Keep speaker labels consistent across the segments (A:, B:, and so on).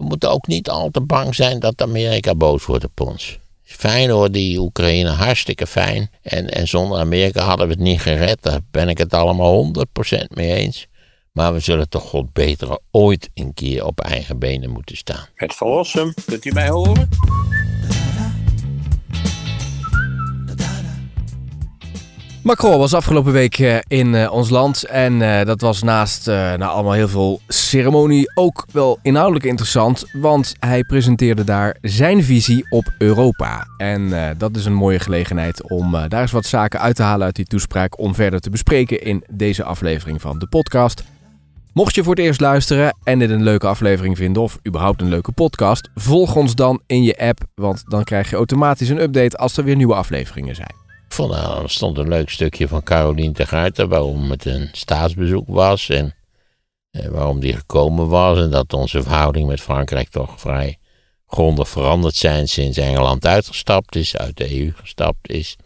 A: we moeten ook niet al te bang zijn dat Amerika boos wordt op ons. Fijn hoor, die Oekraïne, hartstikke fijn. En, en zonder Amerika hadden we het niet gered. Daar ben ik het allemaal 100% mee eens. Maar we zullen toch god beter ooit een keer op eigen benen moeten staan.
B: Het verlossen, kunt u mij horen?
C: Macron was afgelopen week eh, in eh, ons land en eh, dat was naast nou, allemaal heel veel ceremonie ook wel inhoudelijk interessant, want hij presenteerde daar zijn visie op Europa. En dat is een mooie gelegenheid om daar eens wat zaken uit te halen uit die toespraak om verder te bespreken in deze aflevering van de podcast. Mocht je voor het eerst luisteren en dit een leuke aflevering vinden of überhaupt een leuke podcast, volg ons dan in je app, want dan krijg je automatisch een update als er weer nieuwe afleveringen zijn.
A: Vond, nou, er stond een leuk stukje van Caroline de Guiter waarom het een staatsbezoek was en eh, waarom die gekomen was en dat onze verhouding met Frankrijk toch vrij grondig veranderd zijn sinds Engeland uitgestapt is, uit de EU gestapt is.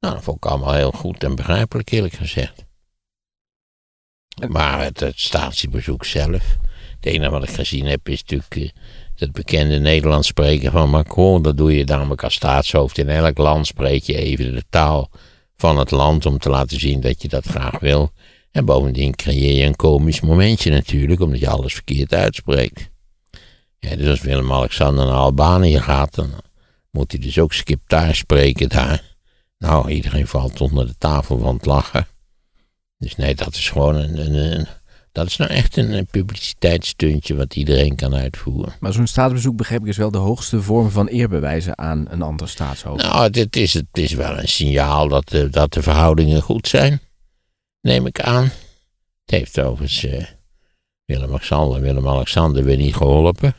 A: Nou, dat vond ik allemaal heel goed en begrijpelijk eerlijk gezegd. Maar het, het staatsbezoek zelf, het enige wat ik gezien heb is natuurlijk eh, het bekende Nederlands spreken van Macron. Dat doe je namelijk als staatshoofd. In elk land spreek je even de taal van het land om te laten zien dat je dat graag wil. En bovendien creëer je een komisch momentje natuurlijk, omdat je alles verkeerd uitspreekt. Ja, dus als Willem-Alexander naar Albanië gaat, dan moet hij dus ook skiptaar spreken daar. Nou, iedereen valt onder de tafel van het lachen. Dus nee, dat is gewoon een, een, een dat is nou echt een, publiciteitsstuntje wat iedereen kan uitvoeren.
C: Maar zo'n staatsbezoek, begrijp ik, is wel de hoogste vorm van eerbewijzen aan een ander staatshoofd.
A: Nou, het is, het is wel een signaal dat de, dat de verhoudingen goed zijn, neem ik aan. Het heeft overigens uh, Willem-Alexander Willem-Alexander weer niet geholpen.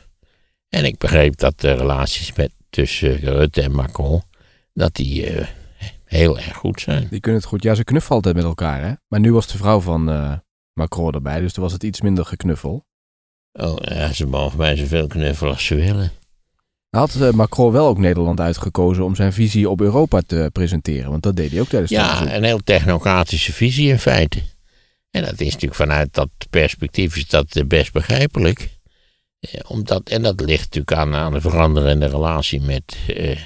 A: En ik begreep dat de relaties met, tussen Rutte en Macron, dat die uh, heel erg goed zijn.
C: Die kunnen het goed. Ja, ze knuffelen altijd met elkaar, hè? Maar nu was de vrouw van... Uh Macron erbij, dus toen was het iets minder geknuffel.
A: Oh ja, ze mogen mij zoveel knuffelen als ze willen.
C: Had uh, Macron wel ook Nederland uitgekozen om zijn visie op Europa te presenteren? Want dat deed hij ook tijdens
A: Ja, een heel technocratische visie in feite. En dat is natuurlijk vanuit dat perspectief is dat eh, best begrijpelijk. Eh, omdat, en dat ligt natuurlijk aan, aan de veranderende relatie met, eh,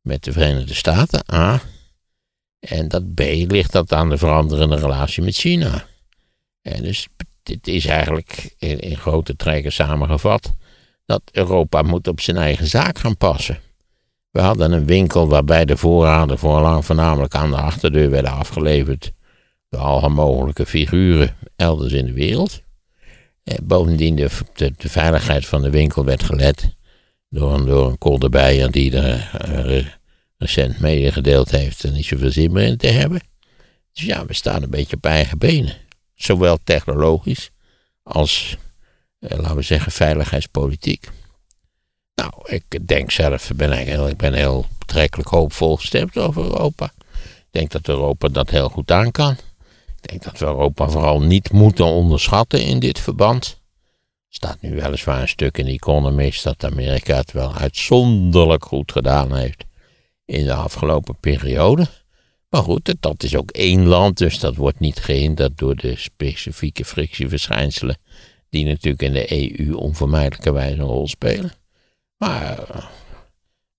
A: met de Verenigde Staten, A. En dat B ligt dat aan de veranderende relatie met China. En dus dit is eigenlijk in, in grote trekken samengevat dat Europa moet op zijn eigen zaak gaan passen. We hadden een winkel waarbij de voorraden voorlang voornamelijk aan de achterdeur werden afgeleverd door alle mogelijke figuren elders in de wereld. Bovendien de, de, veiligheid van de winkel werd gelet door een, door een kolderbijer die er uh, recent medegedeeld heeft er niet zoveel zin meer in te hebben. Dus ja, we staan een beetje op eigen benen. Zowel technologisch als, eh, laten we zeggen, veiligheidspolitiek. Nou, ik denk zelf, ben ik, ik ben heel betrekkelijk hoopvol gestemd over Europa. Ik denk dat Europa dat heel goed aan kan. Ik denk dat we Europa vooral niet moeten onderschatten in dit verband. Er staat nu weliswaar een stuk in de Economist dat Amerika het wel uitzonderlijk goed gedaan heeft in de afgelopen periode. Maar goed, dat is ook één land, dus dat wordt niet gehinderd door de specifieke frictieverschijnselen die natuurlijk in de EU onvermijdelijkerwijs een rol spelen. Maar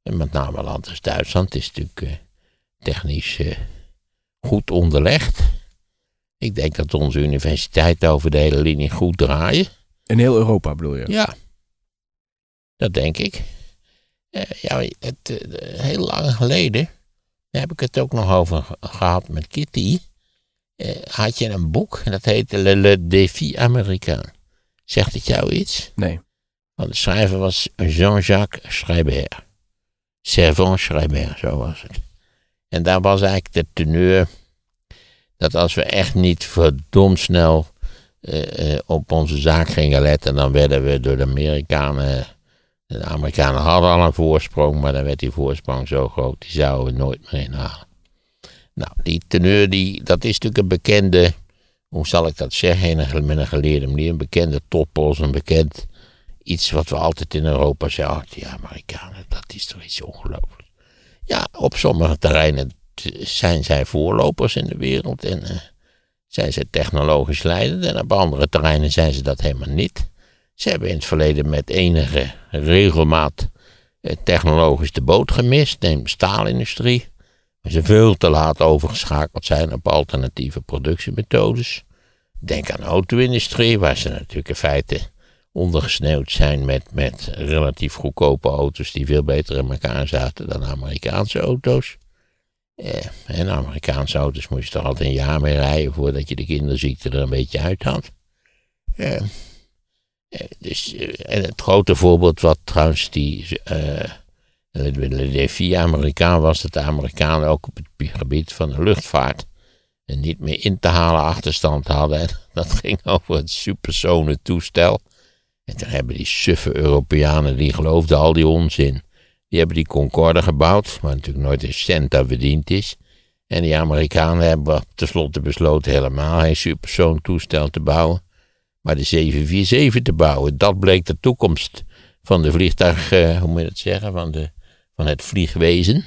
A: uh, met name een land als Duitsland is natuurlijk uh, technisch uh, goed onderlegd. Ik denk dat onze universiteiten over de hele linie goed draaien.
C: In heel Europa bedoel je?
A: Ja, dat denk ik. ja, het, heel lang geleden daar heb ik het ook nog over gehad met Kitty. Eh, had je een boek, dat heette Le, Le Défi Américain. Zegt het jou iets?
C: Nee.
A: Want de schrijver was Jean-Jacques Schreiber. Servant Schreiber, zo was het. En daar was eigenlijk de teneur dat als we echt niet verdomd snel uh, uh, op onze zaak gingen letten, dan werden we door de Amerikanen de Amerikanen hadden al een voorsprong, maar dan werd die voorsprong zo groot, die zouden we nooit meer inhalen. Nou, die teneur, die, dat is natuurlijk een bekende, hoe zal ik dat zeggen, met een geleerde manier, een bekende toppos, een bekend iets wat we altijd in Europa zeggen, oh, die Amerikanen, dat is toch iets ongelooflijks. Ja, op sommige terreinen zijn zij voorlopers in de wereld en uh, zijn ze technologisch leidend en op andere terreinen zijn ze dat helemaal niet. Ze hebben in het verleden met enige regelmaat eh, technologisch de boot gemist. Neem de staalindustrie. Ze veel te laat overgeschakeld zijn op alternatieve productiemethodes. Denk aan de auto-industrie, waar ze natuurlijk in feite ondergesneeuwd zijn met, met relatief goedkope auto's die veel beter in elkaar zaten dan Amerikaanse auto's. Eh, en Amerikaanse auto's moest je toch altijd een jaar mee rijden voordat je de kinderziekte er een beetje uit had. Eh dus, eh, het grote voorbeeld wat trouwens die uh, Amerikaan was, dat de Amerikanen ook op het gebied van de luchtvaart en niet meer in te halen achterstand hadden. En dat ging over het supersonic toestel. En toen hebben die suffe Europeanen, die geloofden al die onzin, die hebben die Concorde gebouwd, waar natuurlijk nooit een cent verdiend is. En die Amerikanen hebben tenslotte besloten helemaal geen supersonic toestel te bouwen, maar de 747 te bouwen. Dat bleek de toekomst van de vliegtuig, eh, hoe moet je dat zeggen, van, de, van het vliegwezen.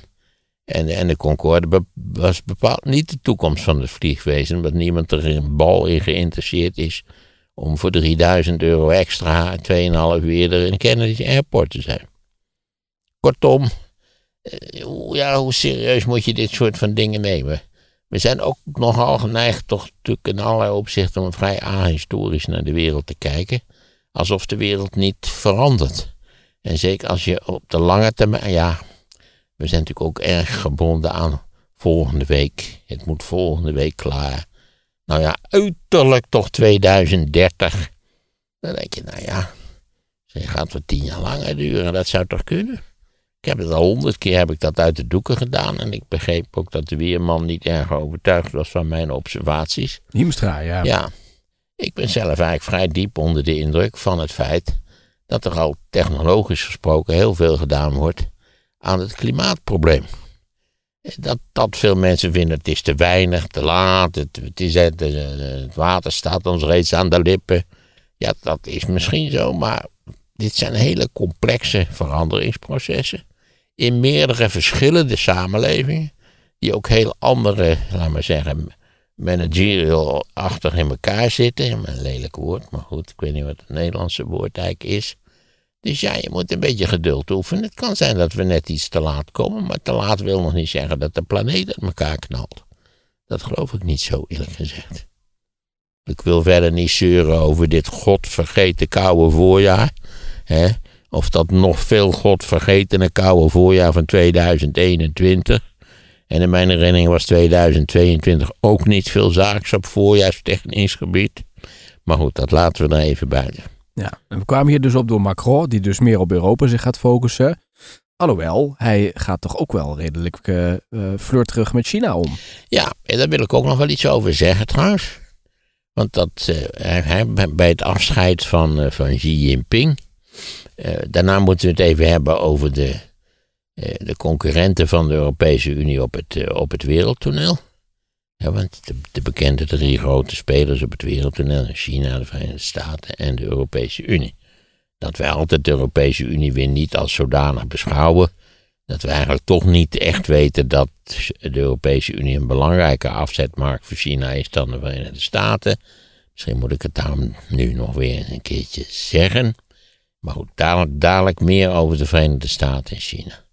A: En, en de Concorde was bepaald niet de toekomst van het vliegwezen, omdat niemand er een bal in geïnteresseerd is om voor 3000 euro extra 2,5 uur eerder in Kennedy Airport te zijn. Kortom, eh, ja, hoe serieus moet je dit soort van dingen nemen? We zijn ook nogal geneigd, toch natuurlijk in allerlei opzichten, om vrij ahistorisch naar de wereld te kijken. Alsof de wereld niet verandert. En zeker als je op de lange termijn, ja, we zijn natuurlijk ook erg gebonden aan volgende week. Het moet volgende week klaar. Nou ja, uiterlijk toch 2030. Dan denk je, nou ja, gaat wat tien jaar langer duren. Dat zou toch kunnen? Ik heb het al honderd keer heb ik dat uit de doeken gedaan. En ik begreep ook dat de weerman niet erg overtuigd was van mijn observaties.
C: Hiemstra, ja.
A: Ja. Ik ben zelf eigenlijk vrij diep onder de indruk van het feit dat er al technologisch gesproken heel veel gedaan wordt aan het klimaatprobleem. Dat, dat veel mensen vinden het is te weinig, te laat, het, het, is, het, het water staat ons reeds aan de lippen. Ja, dat is misschien zo, maar dit zijn hele complexe veranderingsprocessen in meerdere verschillende samenlevingen, die ook heel andere, laten we zeggen, managerial-achtig in elkaar zitten. Een lelijk woord, maar goed, ik weet niet wat het Nederlandse woord eigenlijk is. Dus ja, je moet een beetje geduld oefenen. Het kan zijn dat we net iets te laat komen, maar te laat wil nog niet zeggen dat de planeet uit elkaar knalt. Dat geloof ik niet zo, eerlijk gezegd. Ik wil verder niet zeuren over dit godvergeten koude voorjaar. Hè? Of dat nog veel godvergetene koude voorjaar van 2021. En in mijn herinnering was 2022 ook niet veel zaaks op voorjaarstechnisch gebied. Maar goed, dat laten we er even buiten.
C: Ja, en we kwamen hier dus op door Macron, die dus meer op Europa zich gaat focussen. Alhoewel, hij gaat toch ook wel redelijk uh, uh, terug met China om.
A: Ja, en daar wil ik ook nog wel iets over zeggen trouwens. Want dat, uh, hij, bij het afscheid van, van Xi Jinping. Daarna moeten we het even hebben over de, de concurrenten van de Europese Unie op het, op het wereldtoneel. Ja, want de, de, bekende drie grote spelers op het wereldtoneel, China, de Verenigde Staten en de Europese Unie. Dat wij altijd de Europese Unie weer niet als zodanig beschouwen. Dat we eigenlijk toch niet echt weten dat de Europese Unie een belangrijke afzetmarkt voor China is dan de Verenigde Staten. Misschien moet ik het daarom nu nog weer een keertje zeggen. Maar goed, dadelijk, meer over de Verenigde Staten en China.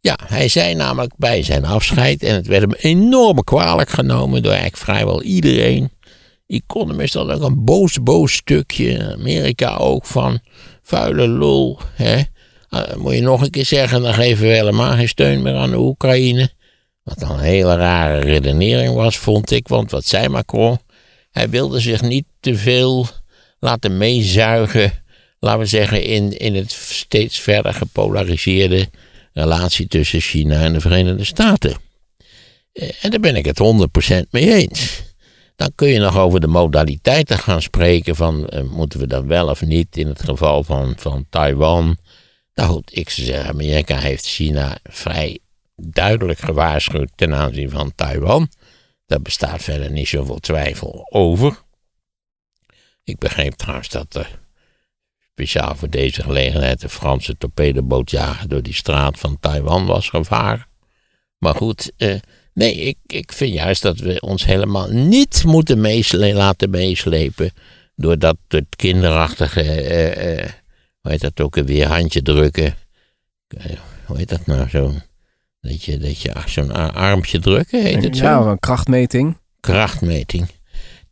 A: Ja, hij zei namelijk bij zijn afscheid, en het werd hem enorm kwalijk genomen door eigenlijk vrijwel iedereen. Economist had ook een boos, boos stukje, Amerika ook, van vuile lul. Hè? Uh, moet je nog een keer zeggen, dan geven we helemaal geen steun meer aan de Oekraïne. Wat een hele rare redenering was, vond ik, want wat zei Macron? Hij wilde zich niet te veel laten meezuigen, laten we zeggen, in, in het steeds verder gepolariseerde relatie tussen China en de Verenigde Staten. Eh, en daar ben ik het 100% mee eens. Dan kun je nog over de modaliteiten gaan spreken van uh, moeten we dan wel of niet in het geval van, van Taiwan. Nou goed, ik zou zeggen, Amerika heeft China vrij duidelijk gewaarschuwd ten aanzien van Taiwan. Daar bestaat verder niet zoveel twijfel over. Ik begreep trouwens dat er speciaal voor deze gelegenheid de Franse torpedobootjager door die straat van Taiwan was gevaren. Maar goed, eh, nee, ik, ik vind juist dat we ons helemaal niet moeten meesle laten meeslepen door dat het kinderachtige, eh, eh, hoe heet dat ook weer, handje drukken. Eh, hoe heet dat nou zo? Dat je, dat je zo'n armpje drukken, heet het zo?
C: Ja, een krachtmeting.
A: krachtmeting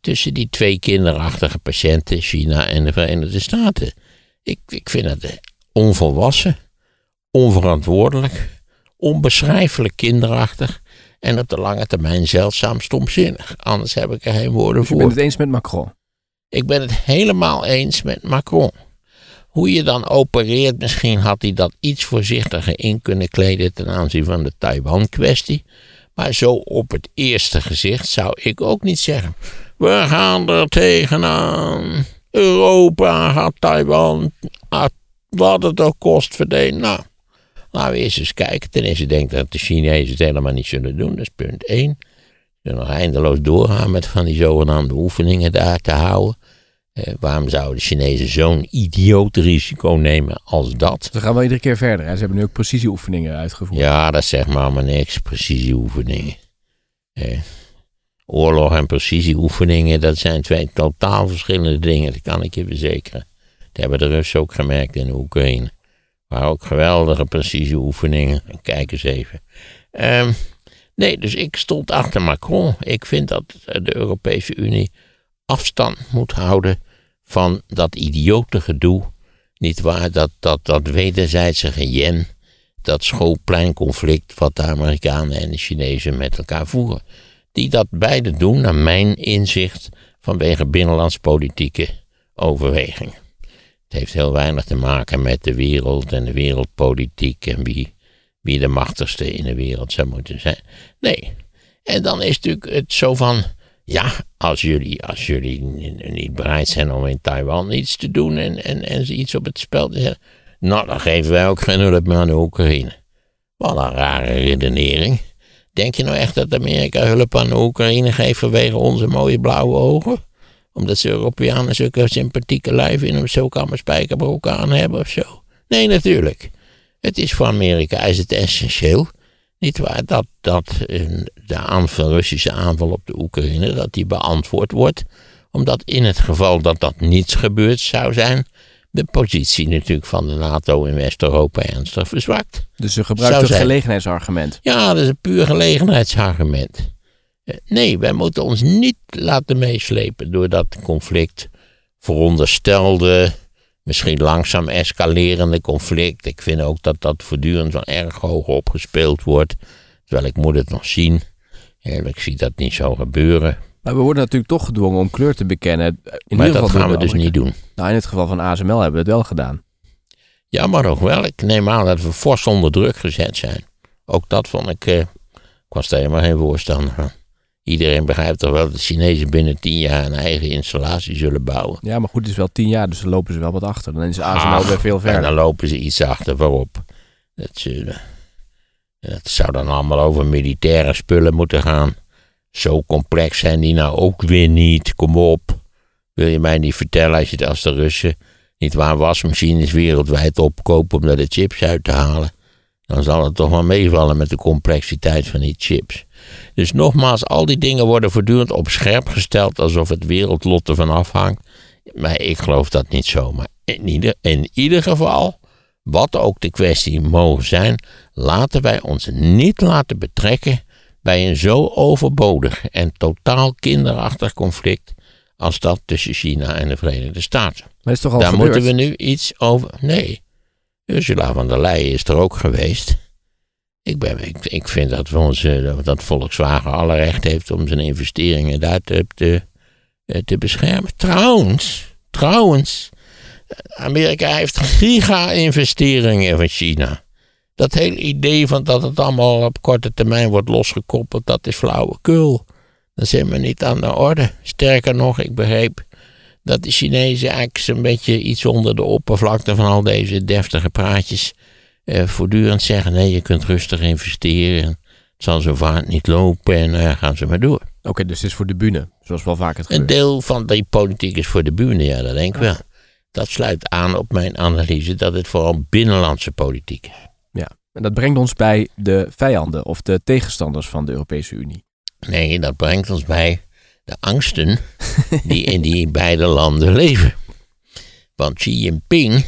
A: tussen die twee kinderachtige patiënten, China en de Verenigde Staten. Ik, ik vind het onvolwassen, onverantwoordelijk, onbeschrijfelijk kinderachtig en op de lange termijn zeldzaam stomzinnig. Anders heb ik er geen woorden
C: Dus je
A: voor.
C: bent het eens met Macron.
A: Ik ben het helemaal eens met Macron. Hoe je dan opereert, misschien had hij dat iets voorzichtiger in kunnen kleden ten aanzien van de Taiwan-kwestie. Maar zo op het eerste gezicht zou ik ook niet zeggen. We gaan er tegenaan. Europa gaat Taiwan, wat het ook kost, verdelen. Nou, laten we eerst eens kijken. Ten eerste denk ik dat de Chinezen het helemaal niet zullen doen. Dat is punt één. Ze zullen nog eindeloos doorgaan met van die zogenaamde oefeningen daar te houden. Eh, waarom zouden de Chinezen zo'n idioot risico nemen als dat?
C: Ze gaan wel iedere keer verder. Hè? Ze hebben nu ook precisieoefeningen uitgevoerd.
A: Ja, dat zegt maar allemaal niks. Precisieoefeningen. Eh, oorlog en precisieoefeningen, dat zijn twee totaal verschillende dingen. Dat kan ik je verzekeren. Dat hebben de Russen ook gemerkt in de Oekraïne. Maar ook geweldige precisieoefeningen. Kijk eens even. Ehm, nee, dus ik stond achter Macron. Ik vind dat de Europese Unie afstand moet houden van dat idiote gedoe. Niet waar, dat, dat, dat wederzijdse gejen dat schoolpleinconflict wat de Amerikanen en de Chinezen met elkaar voeren. Die dat beide doen, naar mijn inzicht, vanwege binnenlandspolitieke overwegingen. Het heeft heel weinig te maken met de wereld en de wereldpolitiek en wie, wie de machtigste in de wereld zou moeten zijn. Nee. En dan is natuurlijk het zo van, ja, als jullie, als jullie niet bereid zijn om in Taiwan iets te doen en, en, en iets op het spel te zetten, nou, dan geven wij ook geen hulp meer aan de Oekraïne. Wat een rare redenering. Denk je nou echt dat Amerika hulp aan de Oekraïne geeft vanwege onze mooie blauwe ogen? Omdat ze Europeanen zulke sympathieke lijven in een zulke spijkerbroek aan hebben of zo? Nee, natuurlijk. Het is voor Amerika is het essentieel. Niet waar dat, dat eh, de aanval, Russische aanval op de Oekraïne dat die beantwoord wordt. Omdat in het geval dat dat niet gebeurd zou zijn, de positie natuurlijk van de NATO in West-Europa ernstig verzwakt.
C: Dus ze het
A: zijn.
C: gelegenheidsargument.
A: Ja, dat is een puur gelegenheidsargument. Eh, Nee, wij moeten ons niet laten meeslepen door dat conflict. Veronderstelde, misschien langzaam escalerende conflict. Ik vind ook dat dat voortdurend wel erg hoog opgespeeld wordt. Terwijl ik moet het nog zien. Ik zie dat niet zo gebeuren.
C: Maar we worden natuurlijk toch gedwongen om kleur te bekennen. In
A: maar
C: ieder
A: dat
C: geval
A: gaan we dus niet doen.
C: Nou, in het geval van ASML hebben we het wel gedaan.
A: Ja, maar nog wel. Ik neem aan dat we fors onder druk gezet zijn. Ook dat vond ik. eh, ik was daar helemaal geen voorstander van. Iedereen begrijpt toch wel dat de Chinezen binnen tien jaar een eigen installatie zullen bouwen.
C: Ja, maar goed, het is wel tien jaar, dus dan lopen ze wel wat achter. Dan is ASML
A: Ach,
C: weer veel
A: En
C: verder.
A: dan lopen ze iets achter. Dat, ze, dat zou dan allemaal over militaire spullen moeten gaan. Zo complex zijn die nou ook weer niet. Kom op. Wil je mij niet vertellen als, je, als de Russen niet waar wasmachines wereldwijd opkopen om daar de chips uit te halen. Dan zal het toch wel meevallen met de complexiteit van die chips. Dus nogmaals, al die dingen worden voortdurend op scherp gesteld alsof het wereldlot ervan afhangt. Maar ik geloof dat niet zo. Maar in ieder, in ieder geval, wat ook de kwestie mogen zijn, laten wij ons niet laten betrekken bij een zo overbodig en totaal kinderachtig conflict als dat tussen China en de Verenigde Staten.
C: Maar is toch al
A: Daar
C: gebeurd?
A: moeten we nu iets over. Nee. Ursula van der Leyen is er ook geweest. Ik, ben, ik, ik vind dat, we dat Volkswagen alle recht heeft om zijn investeringen daar te, te, eh, te beschermen. Trouwens, trouwens, Amerika heeft giga-investeringen van China. Dat hele idee van dat het allemaal op korte termijn wordt losgekoppeld, dat is flauwekul. Dat is helemaal niet aan de orde. Sterker nog, ik begreep dat de Chinezen eigenlijk zo'n beetje iets onder de oppervlakte van al deze deftige praatjes eh, voortdurend zeggen: nee, je kunt rustig investeren. Het zal zo vaart niet lopen en eh, gaan ze maar door.
C: Oké, dus het is voor de bühne, zoals wel vaak het
A: Een
C: gebeurt.
A: deel van die politiek is voor de bühne, ja, dat denk ik wel. Dat sluit aan op mijn analyse dat het vooral binnenlandse politiek is.
C: En dat brengt ons bij de vijanden of de tegenstanders van de Europese Unie.
A: Nee, dat brengt ons bij de angsten die in die beide landen leven. Want Xi Jinping,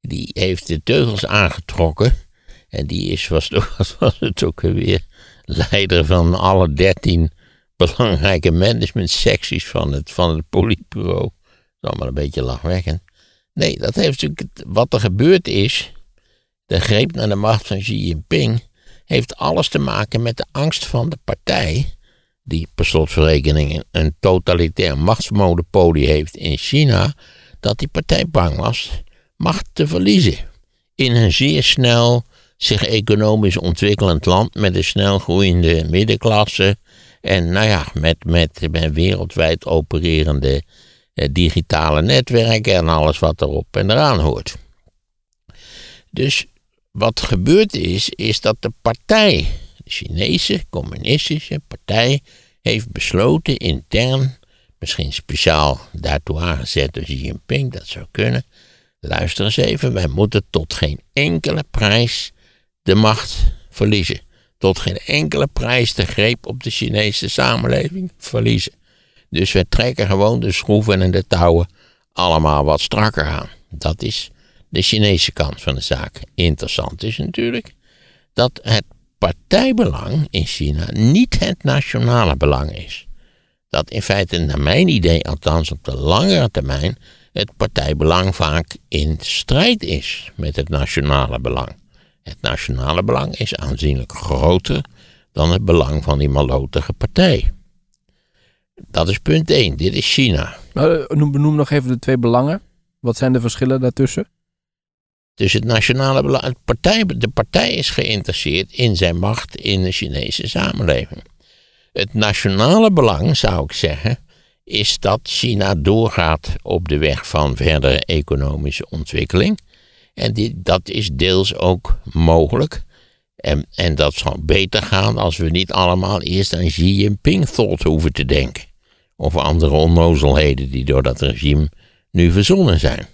A: die heeft de teugels aangetrokken. En die is, was, was, was het ook weer, leider van alle dertien belangrijke managementsecties van het, van het politbureau. Dat is allemaal een beetje lachwekkend. Nee, dat heeft natuurlijk, wat er gebeurd is, de greep naar de macht van Xi Jinping, heeft alles te maken met de angst van de partij, die per slotverrekening een totalitair machtsmonopolie heeft in China, dat die partij bang was macht te verliezen. In een zeer snel zich economisch ontwikkelend land met een snel groeiende middenklasse en nou ja, met, met, wereldwijd opererende eh, digitale netwerken en alles wat erop en eraan hoort. Dus wat gebeurd is, is dat de partij, de Chinese communistische partij, heeft besloten intern, misschien speciaal daartoe aangezet door Xi Jinping, dat zou kunnen. Luister eens even, wij moeten tot geen enkele prijs de macht verliezen. Tot geen enkele prijs de greep op de Chinese samenleving verliezen. Dus we trekken gewoon de schroeven en de touwen allemaal wat strakker aan. Dat is de Chinese kant van de zaak. Interessant is natuurlijk dat het partijbelang in China niet het nationale belang is. Dat in feite, naar mijn idee, althans op de langere termijn, het partijbelang vaak in strijd is met het nationale belang. Het nationale belang is aanzienlijk groter dan het belang van die malotige partij. Dat is punt 1. Dit is China.
C: Nou, noem, nog even de twee belangen. Wat zijn de verschillen daartussen?
A: Dus het nationale belang. Partij, de partij is geïnteresseerd in zijn macht in de Chinese samenleving. Het nationale belang, zou ik zeggen, is dat China doorgaat op de weg van verdere economische ontwikkeling. En die, dat is deels ook mogelijk. En, en dat zal beter gaan als we niet allemaal eerst aan Xi Jinping thought hoeven te denken. Of andere onnozelheden die door dat regime nu verzonnen zijn.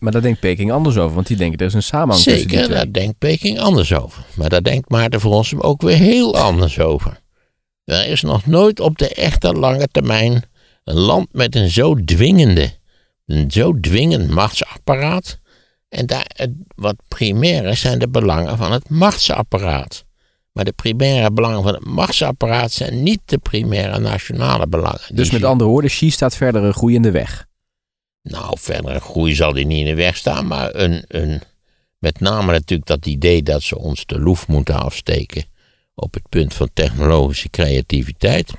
C: Maar daar denkt Peking anders over, want die denken er is een samenhang
A: Zeker,
C: tussen die twee.
A: daar denkt Peking anders over. Maar daar denkt Maarten van Rossum ook weer heel anders over. Er is nog nooit op de echte lange termijn een land met een zo dwingende, een zo dwingend machtsapparaat. En daar, wat primair is, zijn de belangen van het machtsapparaat. Maar de primaire belangen van het machtsapparaat zijn niet de primaire nationale belangen.
C: Dus met andere woorden, Xi staat verdere groei in de weg.
A: Nou, verdere groei zal die niet in de weg staan, maar een, een, met name natuurlijk dat idee dat ze ons de loef moeten afsteken op het punt van technologische creativiteit,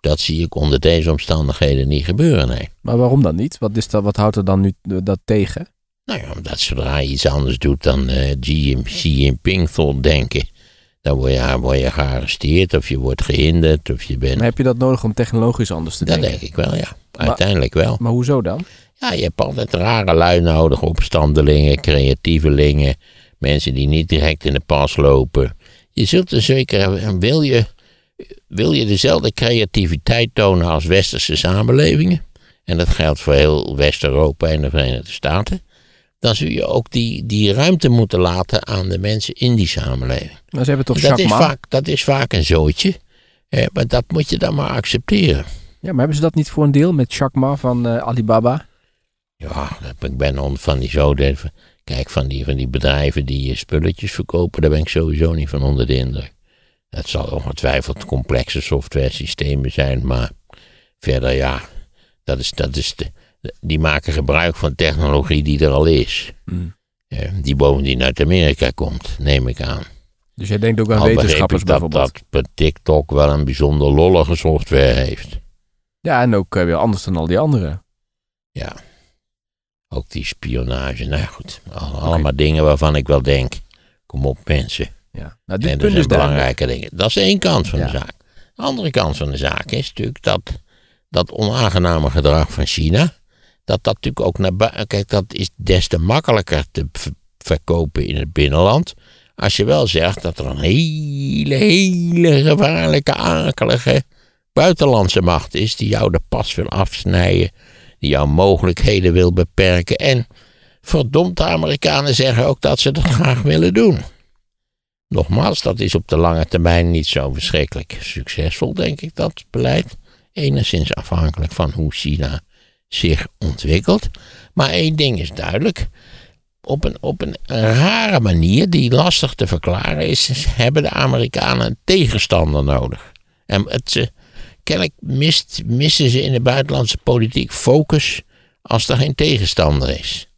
A: dat zie ik onder deze omstandigheden niet gebeuren, nee.
C: Maar waarom dan niet? Wat, is dat, wat houdt er dan nu eh, dat tegen?
A: Nou ja, omdat zodra je iets anders doet dan eh Xi, Jinping thought denken, dan word je, word je gearresteerd of je wordt gehinderd of je bent...
C: Maar heb je dat nodig om technologisch anders te
A: dat
C: denken?
A: denk ik wel, ja. Uiteindelijk wel.
C: Maar hoezo dan?
A: Ja, je hebt altijd rare lui nodig, opstandelingen, creatievelingen, mensen die niet direct in de pas lopen. Je zult er zeker, en wil je, wil je dezelfde creativiteit tonen als westerse samenlevingen, en dat geldt voor heel West-Europa en de Verenigde Staten, dan zul je ook die, die ruimte moeten laten aan de mensen in die samenleving.
C: Nou, ze hebben toch
A: dat, is vaak, dat is vaak een zootje, maar dat moet je dan maar accepteren.
C: Ja, maar hebben ze dat niet voor een deel met Jack Ma van eh, Alibaba?
A: Ja, ik ben on- van die zo. de- Kijk, van die, van die bedrijven die eh, spulletjes verkopen, daar ben ik sowieso niet van onder de indruk. Het zal ongetwijfeld complexe software systemen zijn, maar verder ja, dat is, dat is de, die maken gebruik van technologie die er al is.
C: Hmm.
A: Eh, die bovendien uit Amerika komt, neem ik aan.
C: Dus jij denkt ook aan
A: Al
C: wetenschappers
A: ik dat,
C: bijvoorbeeld.
A: dat TikTok wel een bijzonder lollige software heeft.
C: Ja, en ook eh, weer anders dan al die anderen.
A: Ja. Ook die spionage. Nou goed. Al- Allemaal dingen waarvan ik wel denk. Kom op, mensen.
C: Ja. Nou, dit
A: En dat
C: punt is
A: belangrijke dingen. Dat is één kant van
C: Ja.
A: de zaak. De andere kant van de zaak is natuurlijk dat dat onaangename gedrag van China. Dat dat natuurlijk ook naar buiten. Kijk, dat is des te makkelijker te verkopen in het binnenland. Als je wel zegt dat er een hele, hele gevaarlijke, akelige buitenlandse macht is. die jou de pas wil afsnijden. Die jouw mogelijkheden wil beperken. En verdomd, de Amerikanen zeggen ook dat ze dat graag willen doen. Nogmaals, dat is op de lange termijn niet zo verschrikkelijk succesvol, denk ik, dat beleid. enigszins afhankelijk van hoe China zich ontwikkelt. Maar één ding is duidelijk. Op een, op een rare manier, die lastig te verklaren is, hebben de Amerikanen een tegenstander nodig. En het, kennelijk mist, missen ze in de buitenlandse politiek focus als er geen tegenstander is.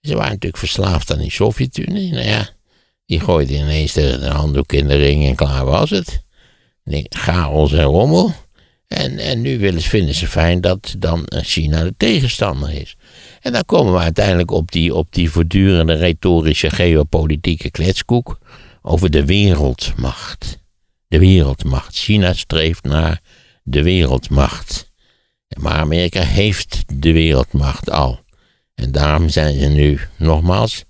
A: Ze waren natuurlijk verslaafd aan die Sovjet-Unie. Nou ja, die gooide ineens de, handdoek in de ring en klaar was het. Chaos en rommel. En, en nu willen, vinden ze fijn dat dan China de tegenstander is. En dan komen we uiteindelijk op die, op die voortdurende retorische geopolitieke kletskoek over de wereldmacht. De wereldmacht. China streeft naar de wereldmacht. Maar Amerika heeft de wereldmacht al. En daarom zijn ze nu, nogmaals,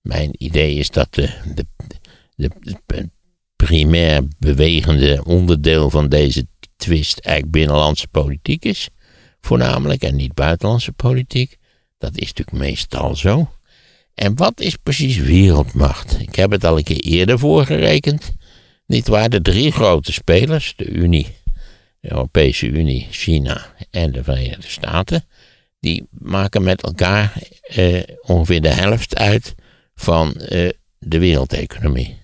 A: mijn idee is dat de, de, de, primair bewegende onderdeel van deze twist eigenlijk binnenlandse politiek is, voornamelijk, en niet buitenlandse politiek. Dat is natuurlijk meestal zo. En wat is precies wereldmacht? Ik heb het al een keer eerder voorgerekend. Niet waar de drie grote spelers, de Unie, de Europese Unie, China en de Verenigde Staten, die maken met elkaar eh, ongeveer de helft uit van eh, de wereldeconomie.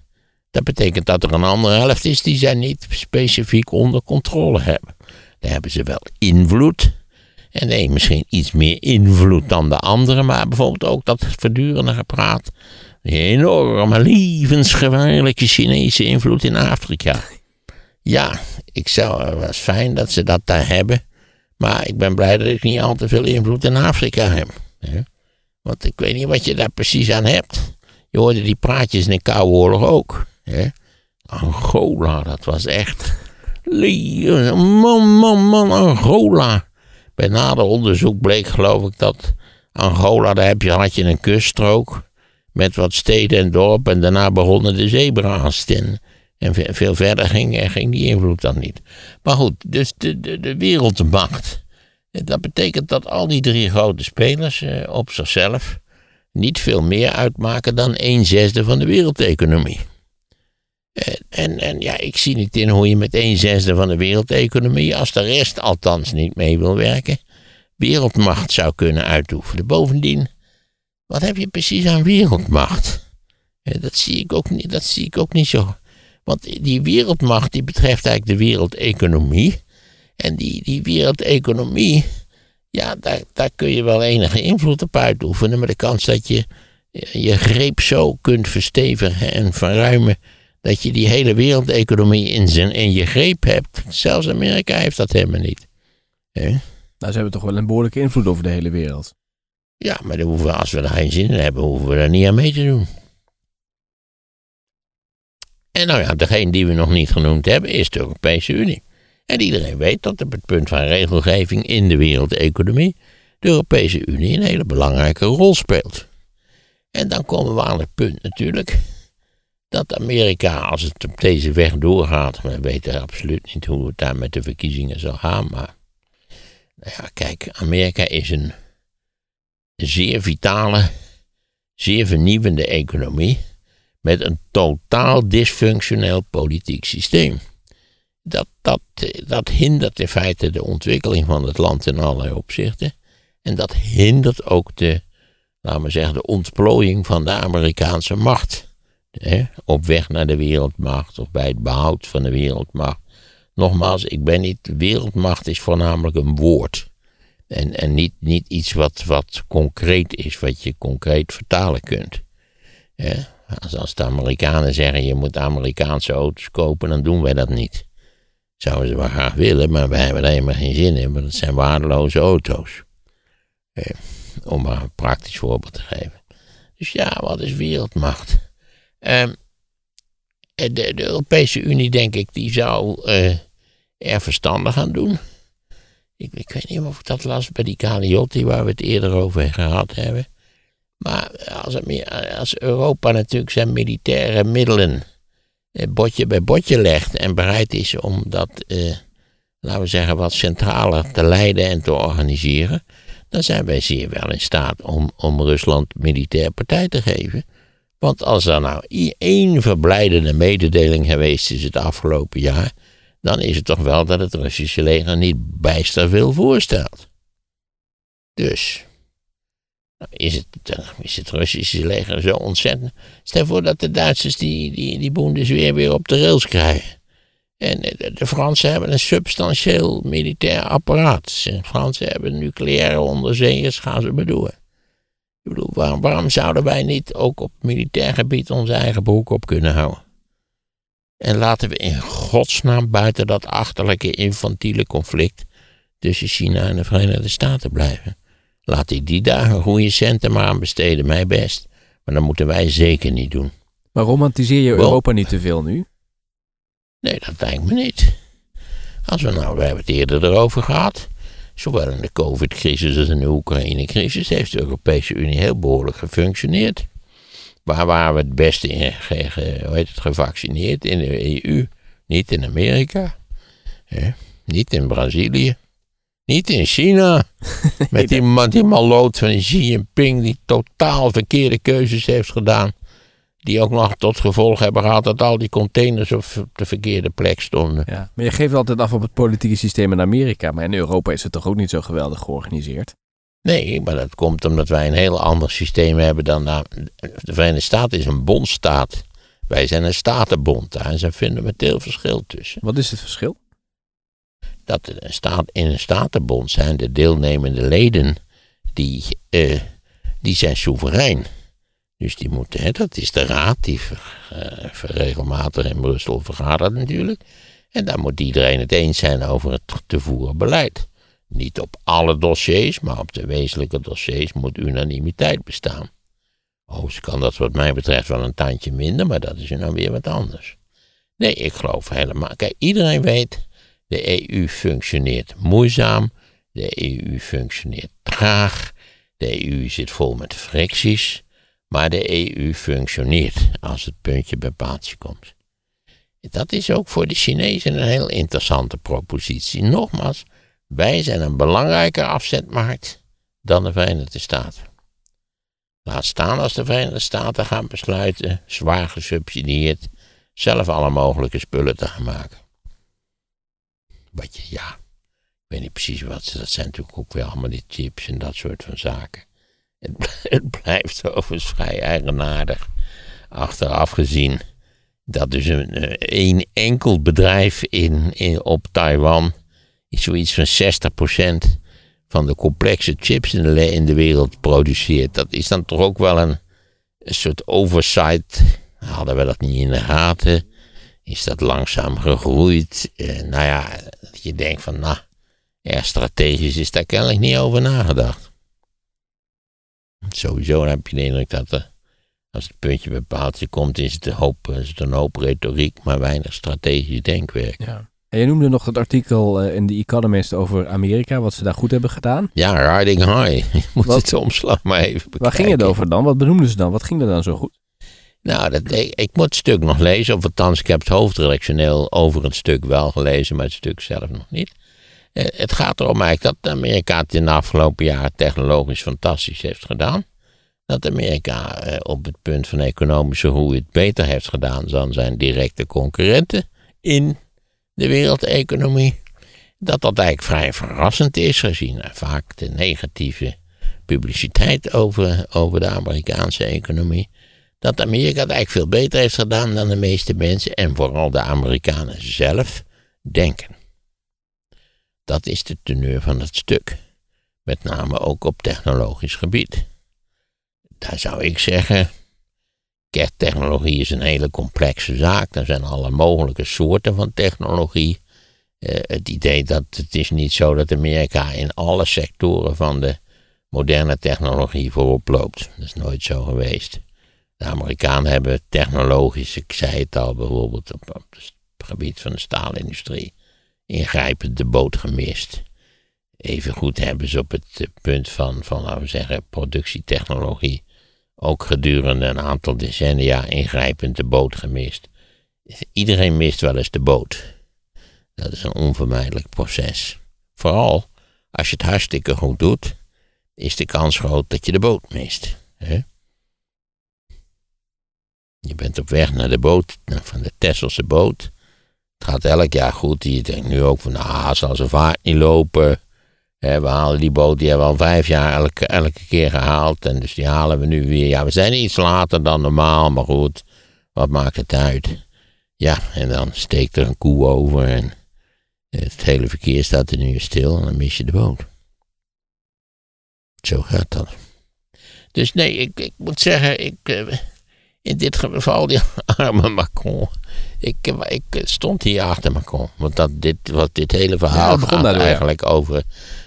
A: Dat betekent dat er een andere helft is die zij niet specifiek onder controle hebben. Daar hebben ze wel invloed. En nee, misschien iets meer invloed dan de anderen, maar bijvoorbeeld ook dat verdurende gepraat. Die enorme, levensgevaarlijke Chinese invloed in Afrika. Ja, ik zou, het was fijn dat ze dat daar hebben. Maar ik ben blij dat ik niet al te veel invloed in Afrika heb. Want ik weet niet wat je daar precies aan hebt. Je hoorde die praatjes in de Koude Oorlog ook. Angola, dat was echt. Man, man, man, Angola. Bij nader onderzoek bleek, geloof ik, dat Angola, daar heb je, had je een kuststrook. Met wat steden en dorpen. En daarna begonnen de zebra's. En, en veel verder ging, ging die invloed dan niet. Maar goed, dus de, de, de wereldmacht. Dat betekent dat al die drie grote spelers eh, op zichzelf niet veel meer uitmaken dan een zesde van de wereldeconomie. En, en, en, ja, ik zie niet in hoe je met een zesde van de wereldeconomie, als de rest althans niet mee wil werken, wereldmacht zou kunnen uitoefenen. Bovendien, wat heb je precies aan wereldmacht? Dat zie ik ook niet, dat zie ik ook niet zo. Want die wereldmacht die betreft eigenlijk de wereldeconomie. En die, die wereldeconomie, ja, daar, daar kun je wel enige invloed op uitoefenen. Maar de kans dat je je greep zo kunt verstevigen en verruimen dat je die hele wereldeconomie in, zijn, in je greep hebt. Zelfs Amerika heeft dat helemaal niet.
C: Nou, ze hebben toch wel een behoorlijke invloed over de hele wereld.
A: Ja, maar dan hoeven we, als we daar geen zin in hebben, hoeven we daar niet aan mee te doen. En nou ja, degene die we nog niet genoemd hebben, is de Europese Unie. En iedereen weet dat op het punt van regelgeving in de wereldeconomie de Europese Unie een hele belangrijke rol speelt. En dan komen we aan het punt natuurlijk dat Amerika, als het op deze weg doorgaat, we weten absoluut niet hoe het daar met de verkiezingen zal gaan, maar nou ja, kijk, Amerika is een zeer vitale, zeer vernieuwende economie met een totaal dysfunctioneel politiek systeem. Dat, dat, dat hindert in feite de ontwikkeling van het land in allerlei opzichten. En dat hindert ook de, laten we zeggen, de ontplooiing van de Amerikaanse macht op weg naar de wereldmacht of bij het behoud van de wereldmacht. Nogmaals, ik ben niet, wereldmacht is voornamelijk een woord. En, en niet, niet iets wat, wat concreet is, wat je concreet vertalen kunt. Als, als de Amerikanen zeggen je moet Amerikaanse auto's kopen, dan doen wij dat niet. Zouden ze wel graag willen, maar wij hebben er helemaal geen zin in, want het zijn waardeloze auto's. om maar een praktisch voorbeeld te geven. Dus ja, wat is wereldmacht? Ehm, de, de, Europese Unie, denk ik, die zou uh, er verstandig aan doen. Ik, ik, weet niet of ik dat las bij die Caliotti, waar we het eerder over gehad hebben. Maar als, als Europa natuurlijk zijn militaire middelen eh, botje bij botje legt en bereid is om dat, eh, laten we zeggen, wat centraler te leiden en te organiseren, dan zijn wij zeer wel in staat om, om Rusland militair partij te geven. Want als er nou één verblijdende mededeling geweest is het afgelopen jaar, dan is het toch wel dat het Russische leger niet bijster veel voorstelt. Dus, is het, eh, is het Russische leger zo ontzettend. Stel voor dat de Duitsers die, die, die Bundesweer weer op de rails krijgen. En de, de Fransen hebben een substantieel militair apparaat. De Fransen hebben nucleaire onderzeeërs, gaan ze bedoelen. Ik bedoel, waarom, waarom zouden wij niet ook op militair gebied onze eigen broek op kunnen houden? En laten we in godsnaam buiten dat achterlijke infantiele conflict tussen China en de Verenigde Staten blijven. Laat ik die dagen goede centen maar aan besteden, mij best. Maar dat moeten wij zeker niet doen.
C: Maar romantiseer je Europa niet te veel nu?
A: Nee, dat lijkt me niet. Als we nou, we hebben het eerder erover gehad. Zowel in de COVID-crisis als in de Oekraïne-crisis heeft de Europese Unie heel behoorlijk gefunctioneerd. Waar waren we het beste in ge, ge, hoe heet het, gevaccineerd? In de EU, niet in Amerika, hè? niet in Brazilië, niet in China. Met die, man, die maloot van Xi Jinping die totaal verkeerde keuzes heeft gedaan. Die ook nog tot gevolg hebben gehad dat al die containers op de verkeerde plek stonden.
C: Ja, maar je geeft altijd af op het politieke systeem in Amerika. Maar in Europa is het toch ook niet zo geweldig georganiseerd?
A: Nee, maar dat komt omdat wij een heel ander systeem hebben dan de, de Verenigde Staten is een bondstaat. Wij zijn een statenbond, daar is een fundamenteel verschil tussen.
C: Wat is het verschil?
A: Dat staat, in een statenbond zijn de deelnemende leden, die, uh, die zijn soeverein. Dus die moeten, hè, dat is de raad, die ver, uh, regelmatig in Brussel vergadert natuurlijk. En daar moet iedereen het eens zijn over het te voeren beleid. Niet op alle dossiers, maar op de wezenlijke dossiers moet unanimiteit bestaan. Overigens kan dat wat mij betreft wel een tandje minder, maar dat is nu weer wat anders. Nee, ik geloof helemaal. Kijk, iedereen weet, de EU functioneert moeizaam, de EU functioneert traag, de EU zit vol met fricties, maar de EU functioneert als het puntje bij paaltje komt. Dat is ook voor de Chinezen een heel interessante propositie. Nogmaals, wij zijn een belangrijker afzetmarkt dan de Verenigde Staten. Laat staan als de Verenigde Staten gaan besluiten, zwaar gesubsidieerd, zelf alle mogelijke spullen te gaan maken. Wat je, ja, ik weet niet precies wat ze, dat zijn natuurlijk ook weer allemaal die chips en dat soort van zaken. Het, blijft overigens vrij eigenaardig, achteraf gezien, dat dus een, een enkel bedrijf in, in, op Taiwan zoiets van 60% van de complexe chips in de, in de wereld produceert. Dat is dan toch ook wel een, een soort oversight. Hadden we dat niet in de gaten? Is dat langzaam gegroeid? Eh, nou ja, dat je denkt van, nou, ja, strategisch is daar kennelijk niet over nagedacht. Sowieso heb je de indruk dat er, als het puntje bepaald je komt, is het, een hoop, is het een hoop retoriek, maar weinig strategisch denkwerk.
C: Ja. En je noemde nog het artikel eh, in The Economist over Amerika, wat ze daar goed hebben gedaan.
A: Ja, riding high. Je moet wat, het omslag maar even bekijken.
C: Waar ging het over dan? Wat benoemden ze dan? Wat ging er dan zo goed?
A: Nou, dat, ik, moet het stuk nog lezen. Of althans, ik heb het hoofdredactioneel over het stuk wel gelezen, maar het stuk zelf nog niet. Eh, het gaat erom eigenlijk dat Amerika het in de afgelopen jaren technologisch fantastisch heeft gedaan. Dat Amerika eh, op het punt van economische groei het beter heeft gedaan dan zijn directe concurrenten in de wereldeconomie, dat dat eigenlijk vrij verrassend is gezien vaak de negatieve publiciteit over, over de Amerikaanse economie. Dat Amerika het eigenlijk veel beter heeft gedaan dan de meeste mensen en vooral de Amerikanen zelf denken. Dat is de teneur van het stuk, met name ook op technologisch gebied. Daar zou ik zeggen, Technologie is een hele complexe zaak. Er zijn alle mogelijke soorten van technologie. Uh, het idee dat het is niet zo dat Amerika in alle sectoren van de moderne technologie voorop loopt. Dat is nooit zo geweest. De Amerikanen hebben technologisch, ik zei het al bijvoorbeeld op, het gebied van de staalindustrie, ingrijpend de boot gemist. Evengoed hebben ze op het punt van, van laten we zeggen, productietechnologie ook gedurende een aantal decennia ingrijpend de boot gemist. Iedereen mist wel eens de boot. Dat is een onvermijdelijk proces. Vooral als je het hartstikke goed doet, is de kans groot dat je de boot mist. Hè? Je bent op weg naar de boot, van de Tesselse boot. Het gaat elk jaar goed. Je denkt nu ook van, nou, zal ze vaart niet lopen. We halen die boot, die hebben we al vijf jaar elke, elke keer gehaald. En dus die halen we nu weer. Ja, we zijn iets later dan normaal, maar goed. Wat maakt het uit? Ja, en dan steekt er een koe over en het hele verkeer staat er nu stil en dan mis je de boot. Zo gaat dat. Dus nee, ik, ik moet zeggen, ik, eh, in dit geval, die arme Macron. Ik, ik stond hier achter Macron. Want dat, dit, wat dit hele verhaal
C: Ja,
A: gaat
C: ja.
A: eigenlijk over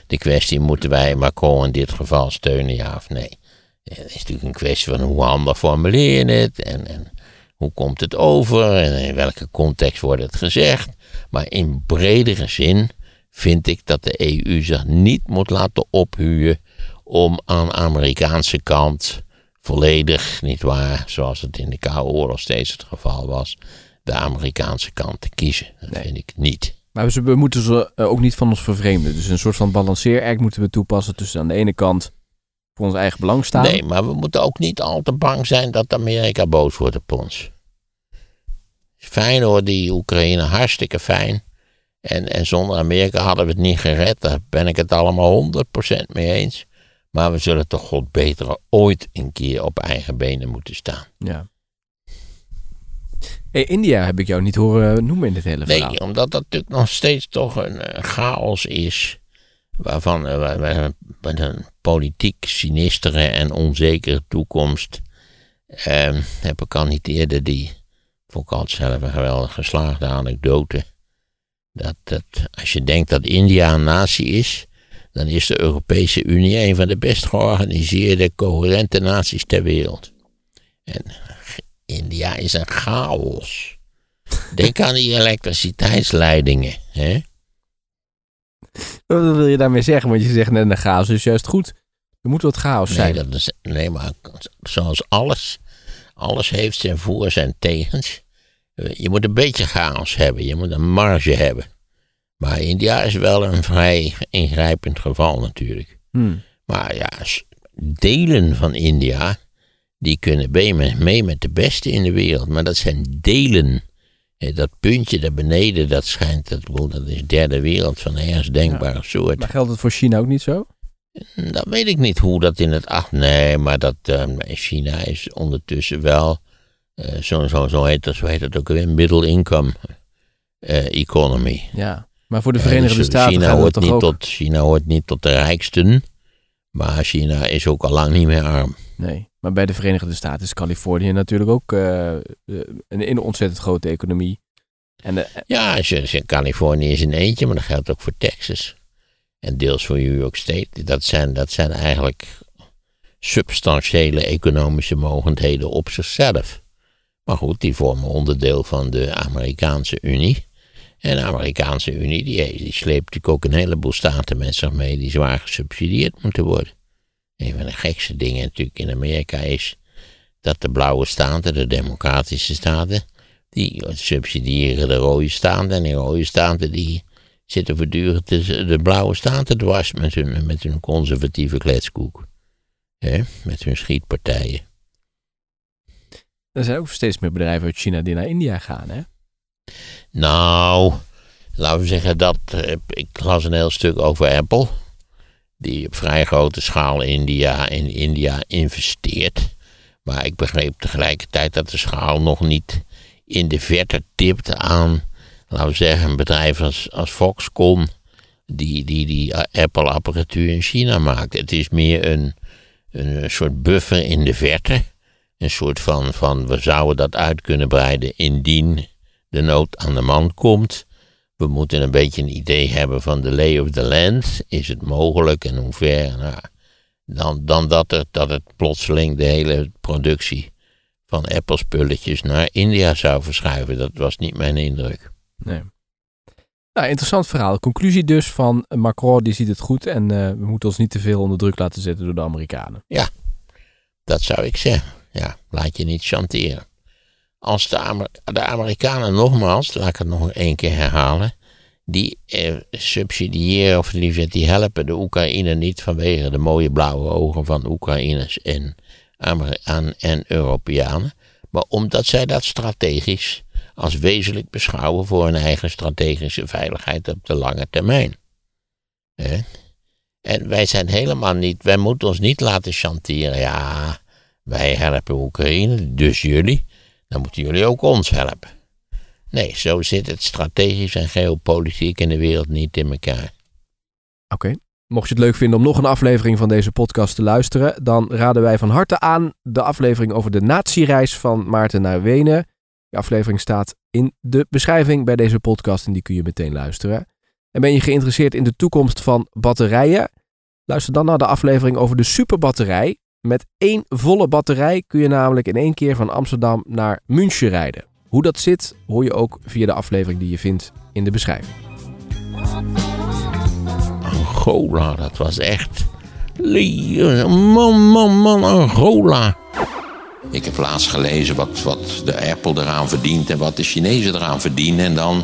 A: de kwestie: moeten wij Macron in dit geval steunen, ja of nee? Het is natuurlijk een kwestie van hoe handig formuleer je het en, en hoe komt het over en in welke context wordt het gezegd. Maar in bredere zin vind ik dat de EU zich niet moet laten ophuwen om aan de Amerikaanse kant volledig, niet waar, zoals het in de Koude Oorlog steeds het geval was, de Amerikaanse kant te kiezen. Dat vind ik niet.
C: Maar we, we moeten ze eh, ook niet van ons vervreemden. Dus een soort van balanceeract moeten we toepassen tussen aan de ene kant voor ons eigen belang staan.
A: Nee, maar we moeten ook niet al te bang zijn dat Amerika boos wordt op ons. Fijn hoor, die Oekraïne, hartstikke fijn. En, en zonder Amerika hadden we het niet gered. Daar ben ik het allemaal 100% mee eens. Maar we zullen toch god beter ooit een keer op eigen benen moeten staan.
C: Ja. Hey, India heb ik jou niet horen noemen in dit hele verhaal.
A: Nee, omdat dat natuurlijk nog steeds toch een eh, chaos is. Waarvan eh, we- we met een politiek sinistere en onzekere toekomst. eh, heb ik al niet eerder die. Vond ik altijd zelf een geweldig geslaagde anekdote. Dat, dat als je denkt dat India een natie is. Dan is de Europese Unie een van de best georganiseerde, coherente naties ter wereld. En India is een chaos. Denk aan die elektriciteitsleidingen. Hè?
C: Wat wil je daarmee zeggen? Want je zegt net een chaos is juist goed. Er moet wat chaos
A: Nee,
C: zijn.
A: dat is, nee, maar zoals alles. Alles heeft zijn voor- en tegens. Je moet een beetje chaos hebben. Je moet een marge hebben. Maar India is wel een vrij ingrijpend geval natuurlijk.
C: Hmm.
A: Maar ja, delen van India. die kunnen mee met, de beste in de wereld. Maar dat zijn delen. Dat puntje daar beneden, dat schijnt. Dat, dat is derde wereld van ergens denkbare soort.
C: Maar geldt het voor China ook niet zo?
A: Dat weet ik niet hoe dat in het acht. Nee, maar dat eh, China is ondertussen wel. eh, zo, zo, zo, heet dat, zo heet het ook weer. Middle income eh, economy.
C: Ja. Maar voor de
A: Eh,
C: Verenigde
A: dus
C: Staten
A: China hoort,
C: toch
A: niet
C: ook?
A: tot, China hoort niet tot de rijksten. Maar China is ook al lang niet meer arm.
C: Nee. Maar bij de Verenigde Staten is Californië natuurlijk ook eh, eh, een, een ontzettend grote economie. En
A: Ja, Californië is een eentje, maar dat geldt ook voor Texas. En deels voor New York State. Dat zijn, dat zijn eigenlijk substantiële economische mogendheden op zichzelf. Maar goed, die vormen onderdeel van de Amerikaanse Unie. En de Amerikaanse Unie die, die sleept natuurlijk ook een heleboel staten met zich mee die zwaar gesubsidieerd moeten worden. Een van de gekste dingen natuurlijk in Amerika is dat de blauwe staten, de democratische staten, die subsidiëren de rode staten. En die rode staten die zitten voortdurend de blauwe staten dwars met hun, met hun conservatieve kletskoek. Hè? Met hun schietpartijen.
C: er zijn ook steeds meer bedrijven uit China die naar India gaan, hè?
A: Nou, laten we zeggen dat. eh, ik las een heel stuk over Apple. Die op vrij grote schaal India, in India investeert. Maar ik begreep tegelijkertijd dat de schaal nog niet in de verte tipt aan, laten we zeggen, een bedrijf als, als Foxconn. Die, die, die eh, Apple-apparatuur in China maakt. Het is meer een, een soort buffer in de verte. Een soort van, van we zouden dat uit kunnen breiden indien de nood aan de man komt. We moeten een beetje een idee hebben van de lay of the land. Is het mogelijk en hoe ver? Nou, dan, dan dat, het, dat het plotseling de hele productie van Apple-spulletjes naar India zou verschuiven. Dat was niet mijn indruk.
C: Nee. Nou, interessant verhaal. Conclusie dus van Macron, die ziet het goed. En eh, we moeten ons niet te veel onder druk laten zetten door de Amerikanen.
A: Dat zou ik zeggen. Ja, laat je niet chanteren. Als de, Amer- de Amerikanen nogmaals, laat ik het nog één keer herhalen, die eh, subsidiëren of liever die helpen de Oekraïne niet vanwege de mooie blauwe ogen van Oekraïners en, Amerikanen en Europeanen, maar omdat zij dat strategisch als wezenlijk beschouwen voor hun eigen strategische veiligheid op de lange termijn. En wij zijn helemaal niet, wij moeten ons niet laten chanteren. Ja, wij helpen Oekraïne, dus jullie. Dan moeten jullie ook ons helpen. Nee, zo zit het strategisch en geopolitiek in de wereld niet in elkaar.
C: Oké. Mocht je het leuk vinden om nog een aflevering van deze podcast te luisteren, dan raden wij van harte aan de aflevering over de natiereis van Maarten naar Wenen. Die aflevering staat in de beschrijving bij deze podcast en die kun je meteen luisteren. En ben je geïnteresseerd in de toekomst van batterijen? Luister dan naar de aflevering over de superbatterij. Met één volle batterij kun je namelijk in één keer van Amsterdam naar München rijden. Hoe dat zit, hoor je ook via de aflevering die je vindt in de beschrijving.
A: Angola, dat was echt. Man, man, man, Angola. Ik heb laatst gelezen wat, wat de Apple eraan verdient en wat de Chinezen eraan verdienen. En dan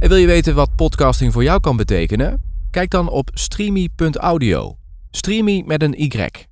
C: En wil je weten wat podcasting voor jou kan betekenen? Kijk dan op streamy.audio. Streamy met een Y.